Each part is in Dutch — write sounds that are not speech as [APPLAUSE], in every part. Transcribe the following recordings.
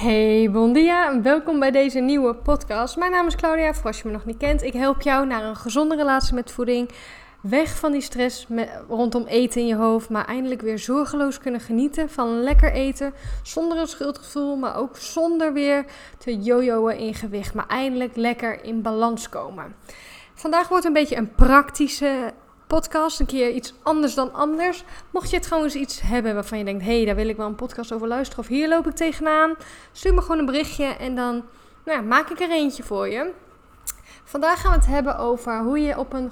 Hey, bon dia. Welkom bij deze nieuwe podcast. Mijn naam is Claudia, voor als je me nog niet kent. Ik help jou naar een gezonde relatie met voeding. Weg van die stress rondom eten in je hoofd, maar eindelijk weer zorgeloos kunnen genieten van lekker eten. Zonder een schuldgevoel, maar ook zonder weer te jojoen in gewicht. Maar eindelijk lekker in balans komen. Vandaag wordt een beetje een praktische podcast. Een keer iets anders dan anders. Mocht je het gewoon eens iets hebben waarvan je denkt: hé, hey, daar wil ik wel een podcast over luisteren. Of hier loop ik tegenaan. Stuur me gewoon een berichtje en dan nou ja, maak ik er eentje voor je. Vandaag gaan we het hebben over hoe je op een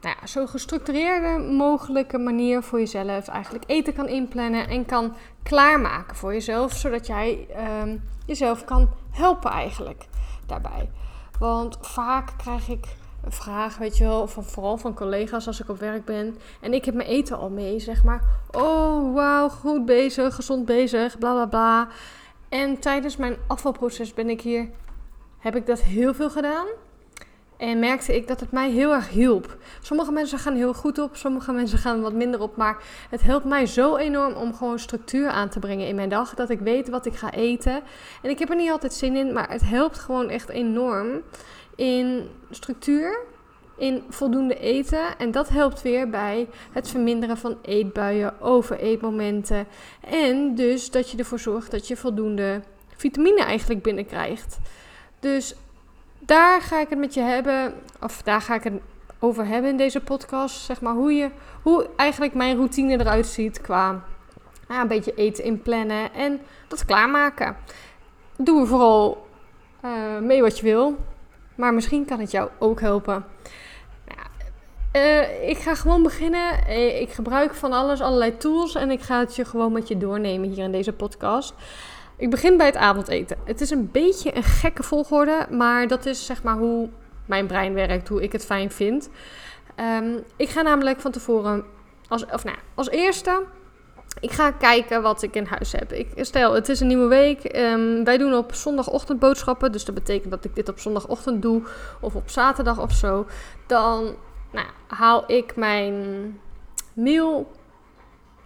nou ja, zo gestructureerde mogelijke manier voor jezelf eigenlijk eten kan inplannen en kan klaarmaken voor jezelf, zodat jij um, jezelf kan helpen eigenlijk daarbij. Want vaak krijg ik vraag, weet je wel, van, vooral van collega's als ik op werk ben. En ik heb mijn eten al mee, zeg maar. Oh, wauw, goed bezig, gezond bezig, bla bla bla. En tijdens mijn afvalproces ben ik hier, heb ik dat heel veel gedaan. En merkte ik dat het mij heel erg hielp. Sommige mensen gaan heel goed op, sommige mensen gaan wat minder op. Maar het helpt mij zo enorm om gewoon structuur aan te brengen in mijn dag. Dat ik weet wat ik ga eten. En ik heb er niet altijd zin in, maar het helpt gewoon echt enorm in structuur, in voldoende eten. En dat helpt weer bij het verminderen van eetbuien, overeetmomenten. En dus dat je ervoor zorgt dat je voldoende vitamine eigenlijk binnenkrijgt. Dus daar ga ik het met je hebben, of daar ga ik het over hebben in deze podcast. Zeg maar hoe, je, hoe eigenlijk mijn routine eruit ziet qua ja, een beetje eten inplannen en dat klaarmaken. Doe er vooral uh, mee wat je wil. Maar misschien kan het jou ook helpen. Uh, ik ga gewoon beginnen. Eh, ik gebruik van alles, allerlei tools. En ik ga het je gewoon met je doornemen hier in deze podcast. Ik begin bij het avondeten. Het is een beetje een gekke volgorde. Maar dat is zeg maar hoe mijn brein werkt. Hoe ik het fijn vind. Um, ik ga namelijk van tevoren. Als, of nou, als eerste ik ga kijken wat ik in huis heb. Ik, stel, het is een nieuwe week. Um, wij doen op zondagochtend boodschappen. Dus dat betekent dat ik dit op zondagochtend doe. Of op zaterdag of zo. Dan nou, haal ik mijn meal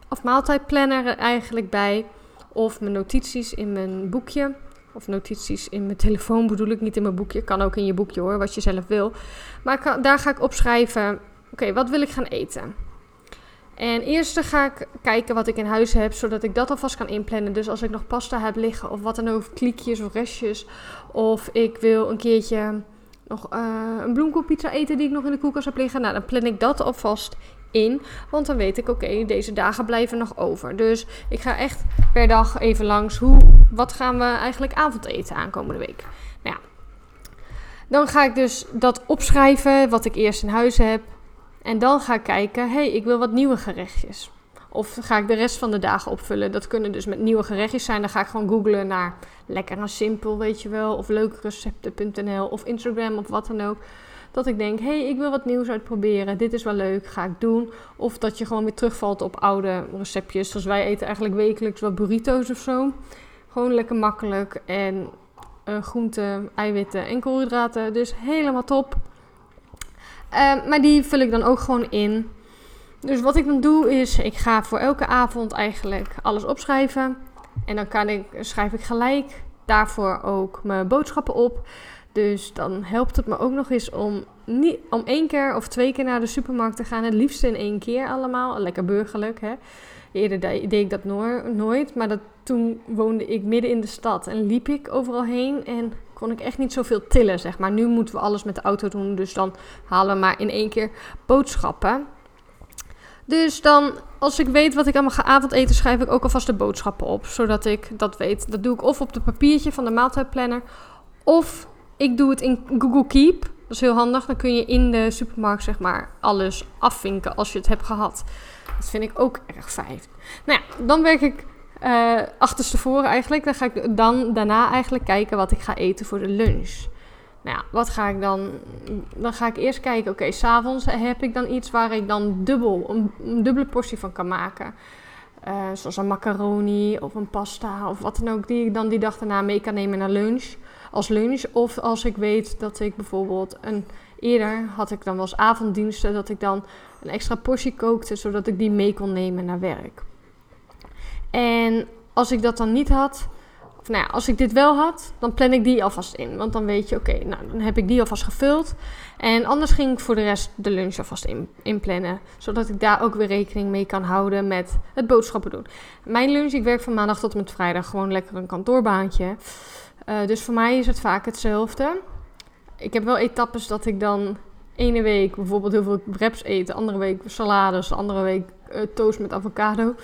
of maaltijdplanner eigenlijk bij. Of mijn notities in mijn boekje. Of notities in mijn telefoon bedoel ik, niet in mijn boekje. Kan ook in je boekje hoor, wat je zelf wil. Maar daar ga ik opschrijven, oké, wat wil ik gaan eten? En eerst ga ik kijken wat ik in huis heb, zodat ik dat alvast kan inplannen. Dus als ik nog pasta heb liggen of wat dan ook, kliekjes of restjes. Of ik wil een keertje nog uh, een bloemkoolpizza eten die ik nog in de koelkast heb liggen. Nou, dan plan ik dat alvast in. Want dan weet ik, oké, deze dagen blijven nog over. Dus ik ga echt per dag even langs hoe, wat gaan we eigenlijk avondeten aankomende week. Nou ja, dan ga ik dus dat opschrijven wat ik eerst in huis heb. En dan ga ik kijken, hey, ik wil wat nieuwe gerechtjes. Of ga ik de rest van de dagen opvullen. Dat kunnen dus met nieuwe gerechtjes zijn. Dan ga ik gewoon googlen naar lekker en simpel, weet je wel. Of leukerecepten.nl of Instagram of wat dan ook. Dat ik denk, hey, ik wil wat nieuws uitproberen. Dit is wel leuk, ga ik doen. Of dat je gewoon weer terugvalt op oude receptjes. Zoals wij eten eigenlijk wekelijks wat burrito's of zo. Gewoon lekker makkelijk. En uh, groenten, eiwitten en koolhydraten. Dus helemaal top. Uh, maar die vul ik dan ook gewoon in. Dus wat ik dan doe is, ik ga voor elke avond eigenlijk alles opschrijven. En dan kan ik, schrijf ik gelijk daarvoor ook mijn boodschappen op. Dus dan helpt het me ook nog eens om, niet, om één keer of twee keer naar de supermarkt te gaan. Het liefst in één keer allemaal. Lekker burgerlijk, hè. Eerder deed ik dat nooit. Maar dat, toen woonde ik midden in de stad en liep ik overal heen. En kon ik echt niet zoveel tillen, zeg maar. Nu moeten we alles met de auto doen. Dus dan halen we maar in één keer boodschappen. Dus dan, als ik weet wat ik allemaal ga avondeten, schrijf ik ook alvast de boodschappen op. Zodat ik dat weet. Dat doe ik of op de papiertje van de maaltijdplanner. Of ik doe het in Google Keep. Dat is heel handig. Dan kun je in de supermarkt, zeg maar, alles afvinken als je het hebt gehad. Dat vind ik ook erg fijn. Nou ja, dan werk ik uh, achterstevoren eigenlijk. Dan ga ik dan daarna eigenlijk kijken wat ik ga eten voor de lunch. Nou ja, wat ga ik dan? Dan ga ik eerst kijken, oké, s'avonds heb ik dan iets waar ik dan dubbel, een, dubbele portie van kan maken. Uh, zoals een macaroni of een pasta of wat dan ook, die ik dan die dag daarna mee kan nemen naar lunch. Als lunch. Of als ik weet dat ik bijvoorbeeld een. Eerder had ik dan wel eens avonddiensten dat ik dan een extra portie kookte, zodat ik die mee kon nemen naar werk. En als ik dat dan niet had, nou ja, als ik dit wel had, dan plan ik die alvast in. Want dan weet je, oké, nou dan heb ik die alvast gevuld. En anders ging ik voor de rest de lunch alvast in, inplannen. Zodat ik daar ook weer rekening mee kan houden met het boodschappen doen. Mijn lunch, ik werk van maandag tot en met vrijdag gewoon lekker een kantoorbaantje. Uh, dus voor mij is het vaak hetzelfde. Ik heb wel etappes dat ik dan ene week bijvoorbeeld heel veel wraps eet. De andere week salades. De andere week uh, toast met avocado.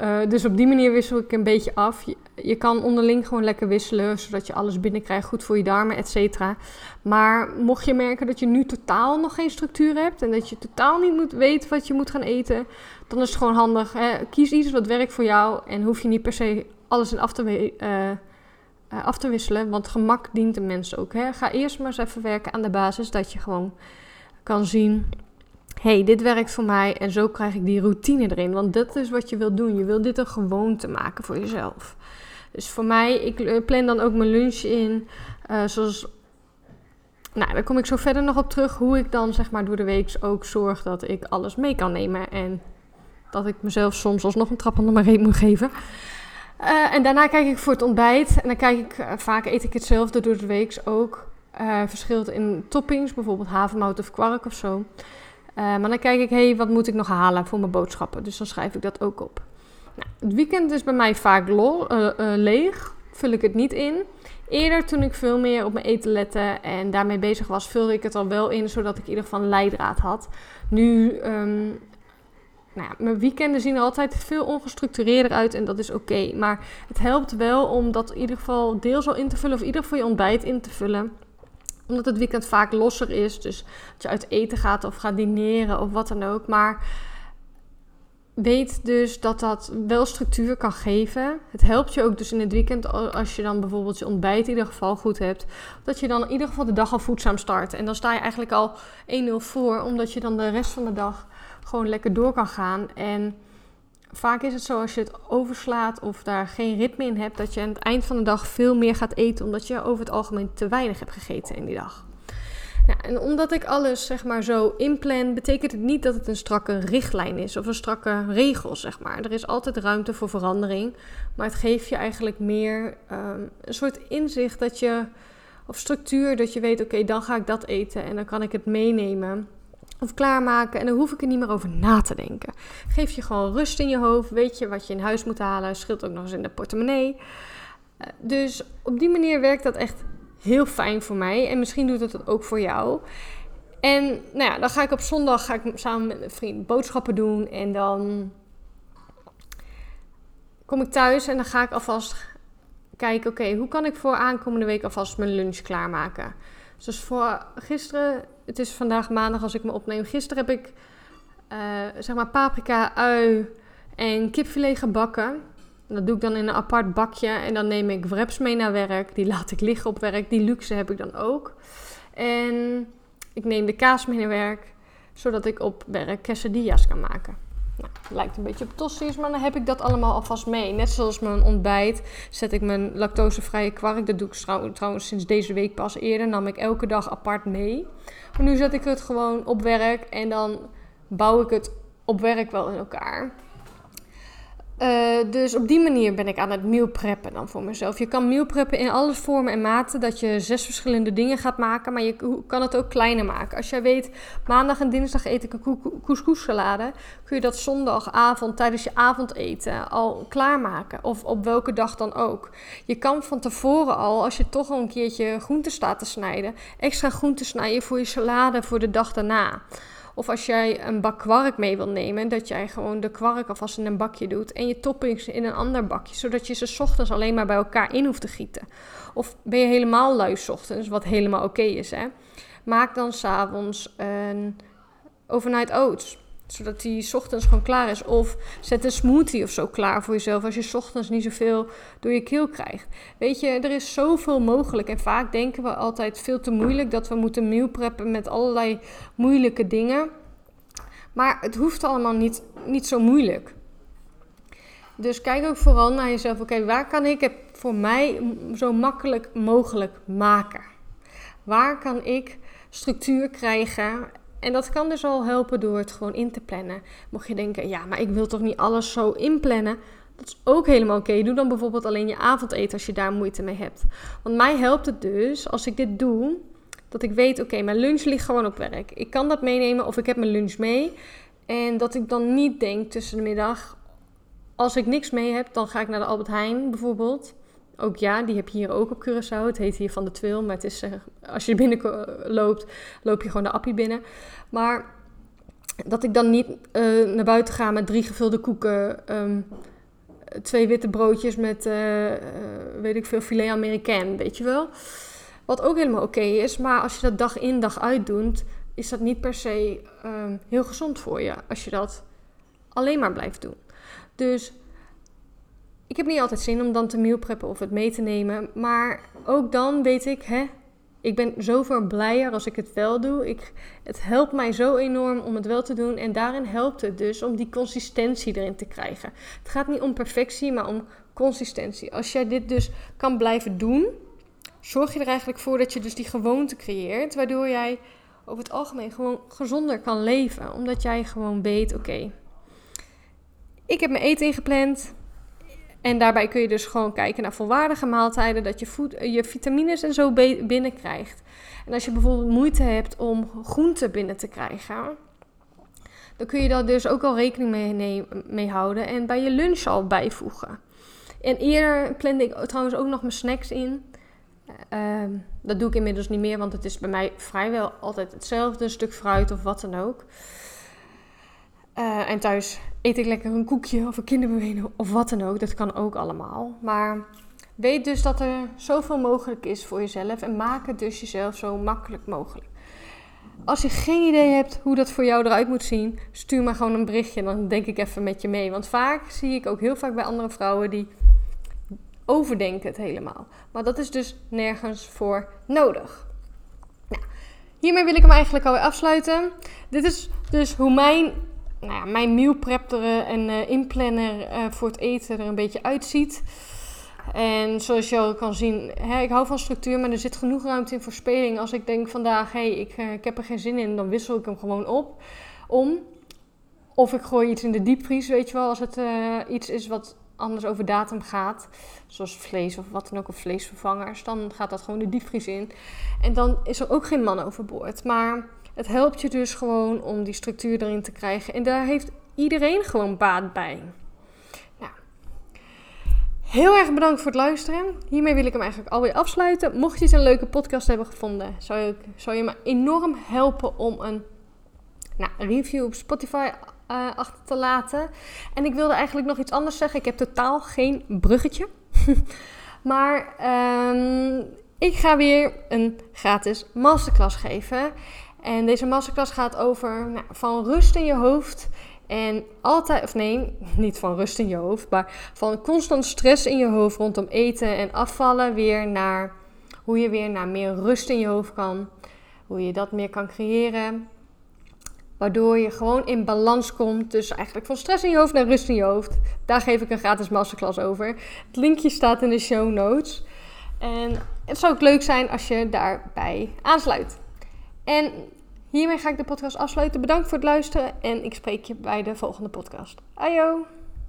Uh, dus op die manier wissel ik een beetje af. Je, kan onderling gewoon lekker wisselen, zodat je alles binnenkrijgt, goed voor je darmen, et cetera. Maar mocht je merken dat je nu totaal nog geen structuur hebt en dat je totaal niet moet weten wat je moet gaan eten, dan is het gewoon handig. Hè? Kies iets wat werkt voor jou en hoef je niet per se alles in af te, uh, af te wisselen, want gemak dient de mens ook. Hè? Ga eerst maar eens even werken aan de basis dat je gewoon kan zien hey, dit werkt voor mij en zo krijg ik die routine erin. Want dat is wat je wil doen. Je wil dit een gewoonte maken voor jezelf. Dus voor mij, ik eh, plan dan ook mijn lunch in. Uh, zoals, nou, daar kom ik zo verder nog op terug. Hoe ik dan zeg maar door de week ook zorg dat ik alles mee kan nemen. En dat ik mezelf soms alsnog een trap onder mijn reet moet geven. Uh, en daarna kijk ik voor het ontbijt. En dan kijk ik, vaak eet ik hetzelfde door de week ook. verschilt in toppings, bijvoorbeeld havermout of kwark of zo. Uh, maar dan kijk ik, hé, hey, wat moet ik nog halen voor mijn boodschappen? Dus dan schrijf ik dat ook op. Nou, het weekend is bij mij vaak uh, uh, leeg. Vul ik het niet in. Eerder, toen ik veel meer op mijn eten lette en daarmee bezig was, vulde ik het al wel in, zodat ik in ieder geval een leidraad had. Nu, um, nou ja, mijn weekenden zien er altijd veel ongestructureerder uit en dat is oké. Maar het helpt wel om dat in ieder geval deels al in te vullen of in ieder geval je ontbijt in te vullen omdat het weekend vaak losser is. Dus dat je uit eten gaat of gaat dineren of wat dan ook. Maar weet dus dat dat wel structuur kan geven. Het helpt je ook dus in het weekend als je dan bijvoorbeeld je ontbijt in ieder geval goed hebt. Dat je dan in ieder geval de dag al voedzaam start. En dan sta je eigenlijk al 1-0 voor, omdat je dan de rest van de dag gewoon lekker door kan gaan. En vaak is het zo als je het overslaat of daar geen ritme in hebt, dat je aan het eind van de dag veel meer gaat eten, omdat je over het algemeen te weinig hebt gegeten in die dag. En omdat ik alles zeg maar zo inplan, betekent het niet dat het een strakke richtlijn is of een strakke regel, zeg maar. Er is altijd ruimte voor verandering, maar het geeft je eigenlijk meer um, een soort inzicht dat je, of structuur, dat je weet, oké, dan ga ik dat eten en dan kan ik het meenemen of klaarmaken. En dan hoef ik er niet meer over na te denken. Geef je gewoon rust in je hoofd. Weet je wat je in huis moet halen. Scheelt ook nog eens in de portemonnee. Eh, dus op die manier werkt dat echt heel fijn voor mij. En misschien doet het ook voor jou. En nou ja, dan ga ik op zondag ga ik samen met mijn vriend boodschappen doen. En dan kom ik thuis en dan ga ik alvast kijken... oké, hoe kan ik voor aankomende week alvast mijn lunch klaarmaken? Dus voor gisteren het is vandaag maandag als ik me opneem. Gisteren heb ik uh, zeg maar paprika, ui en kipfilet gebakken. Dat doe ik dan in een apart bakje. En dan neem ik wraps mee naar werk. Die laat ik liggen op werk. Die luxe heb ik dan ook. En ik neem de kaas mee naar werk. Zodat ik op werk quesadillas kan maken. Nou, lijkt een beetje op maar dan heb ik dat allemaal alvast mee. Net zoals mijn ontbijt zet ik mijn lactosevrije kwark. Dat doe ik trouwens sinds deze week pas. Eerder nam ik elke dag apart mee. Maar nu zet ik het gewoon op werk en dan bouw ik het op werk wel in elkaar. Uh, dus op die manier ben ik aan het meal preppen dan voor mezelf. Je kan meal preppen in alle vormen en maten. Dat je zes verschillende dingen gaat maken. Maar je kan het ook kleiner maken. Als jij weet, maandag en dinsdag eet ik een couscous-salade. Kun je dat zondagavond tijdens je avondeten al klaarmaken. Of op welke dag dan ook. Je kan van tevoren al, als je toch al een keertje groenten staat te snijden. Extra groenten snijden voor je salade voor de dag daarna. Of als jij een bak kwark mee wil nemen, dat jij gewoon de kwark alvast in een bakje doet en je toppings in een ander bakje, zodat je ze ochtends alleen maar bij elkaar in hoeft te gieten. Of ben je helemaal lui ochtends, wat helemaal oké is, hè? Maak dan s'avonds een overnight oats zodat die ochtends gewoon klaar is. Of zet een smoothie of zo klaar voor jezelf als je ochtends niet zoveel door je keel krijgt. Weet je, er is zoveel mogelijk. En vaak denken we altijd veel te moeilijk dat we moeten meal preppen met allerlei moeilijke dingen. Maar het hoeft allemaal niet, niet zo moeilijk. Dus kijk ook vooral naar jezelf. Oké, waar kan ik het voor mij zo makkelijk mogelijk maken? Waar kan ik structuur krijgen en dat kan dus al helpen door het gewoon in te plannen. Mocht je denken, ja, maar ik wil toch niet alles zo inplannen? Dat is ook helemaal oké. Doe dan bijvoorbeeld alleen je avondeten als je daar moeite mee hebt. Want mij helpt het dus als ik dit doe, dat ik weet, oké, mijn lunch ligt gewoon op werk. Ik kan dat meenemen of ik heb mijn lunch mee. En dat ik dan niet denk tussen de middag, als ik niks mee heb, dan ga ik naar de Albert Heijn bijvoorbeeld. Ook ja, die heb je hier ook op Curaçao. Het heet hier van de Twil, maar het is, uh, als je binnen loopt, loop je gewoon de appie binnen. Maar dat ik dan niet uh, naar buiten ga met drie gevulde koeken, um, twee witte broodjes met, weet ik veel, filet américain, weet je wel. Wat ook helemaal oké is, maar als je dat dag in dag uit doet, is dat niet per se um, heel gezond voor je. Als je dat alleen maar blijft doen. Dus ik heb niet altijd zin om dan te meal preppen of het mee te nemen. Maar ook dan weet ik, hè, ik ben zoveel blijer als ik het wel doe. Ik, het helpt mij zo enorm om het wel te doen. En daarin helpt het dus om die consistentie erin te krijgen. Het gaat niet om perfectie, maar om consistentie. Als jij dit dus kan blijven doen, zorg je er eigenlijk voor dat je dus die gewoonte creëert. Waardoor jij over het algemeen gewoon gezonder kan leven. Omdat jij gewoon weet, oké, ik heb mijn eten ingepland. En daarbij kun je dus gewoon kijken naar volwaardige maaltijden, dat je, voed, je vitamines en zo binnenkrijgt. En als je bijvoorbeeld moeite hebt om groenten binnen te krijgen, dan kun je daar dus ook al rekening mee, mee houden en bij je lunch al bijvoegen. En eerder plande ik trouwens ook nog mijn snacks in. Uh, dat doe ik inmiddels niet meer, want het is bij mij vrijwel altijd hetzelfde. Een stuk fruit of wat dan ook. Uh, en thuis eet ik lekker een koekje of een kinderbeweging of wat dan ook. Dat kan ook allemaal. Maar weet dus dat er zoveel mogelijk is voor jezelf. En maak het dus jezelf zo makkelijk mogelijk. Als je geen idee hebt hoe dat voor jou eruit moet zien, stuur maar gewoon een berichtje. Dan denk ik even met je mee. Want vaak zie ik ook heel vaak bij andere vrouwen die overdenken het helemaal. Maar dat is dus nergens voor nodig. Nou, hiermee wil ik hem eigenlijk alweer afsluiten. Dit is dus hoe mijn nou mijn meal er en uh, inplanner uh, voor het eten er een beetje uitziet. En zoals je al kan zien, hè, ik hou van structuur, maar er zit genoeg ruimte in voor speling. Als ik denk vandaag, hé, hey, ik, ik heb er geen zin in, dan wissel ik hem gewoon op, om. Of ik gooi iets in de diepvries, weet je wel, als het iets is wat anders over datum gaat. Zoals vlees of wat dan ook, of vleesvervangers. Dan gaat dat gewoon de diepvries in. En dan is er ook geen man overboord. Maar het helpt je dus gewoon om die structuur erin te krijgen. En daar heeft iedereen gewoon baat bij. Heel erg bedankt voor het luisteren. Hiermee wil ik hem eigenlijk alweer afsluiten. Mocht je het een leuke podcast hebben gevonden, zou je, zou je me enorm helpen om een nou, review op Spotify uh, achter te laten. En ik wilde eigenlijk nog iets anders zeggen. Ik heb totaal geen bruggetje. [LAUGHS] maar um, ik ga weer een gratis masterclass geven. En deze masterclass gaat over nou, van rust in je hoofd en altijd, of nee, [LAUGHS] niet van rust in je hoofd, maar van constant stress in je hoofd rondom eten en afvallen weer naar hoe je weer naar meer rust in je hoofd kan. Hoe je dat meer kan creëren. Waardoor je gewoon in balans komt. Dus eigenlijk van stress in je hoofd naar rust in je hoofd. Daar geef ik een gratis masterclass over. Het linkje staat in de show notes. En het zou ook leuk zijn als je daarbij aansluit. En hiermee ga ik de podcast afsluiten. Bedankt voor het luisteren en ik spreek je bij de volgende podcast. Ajo!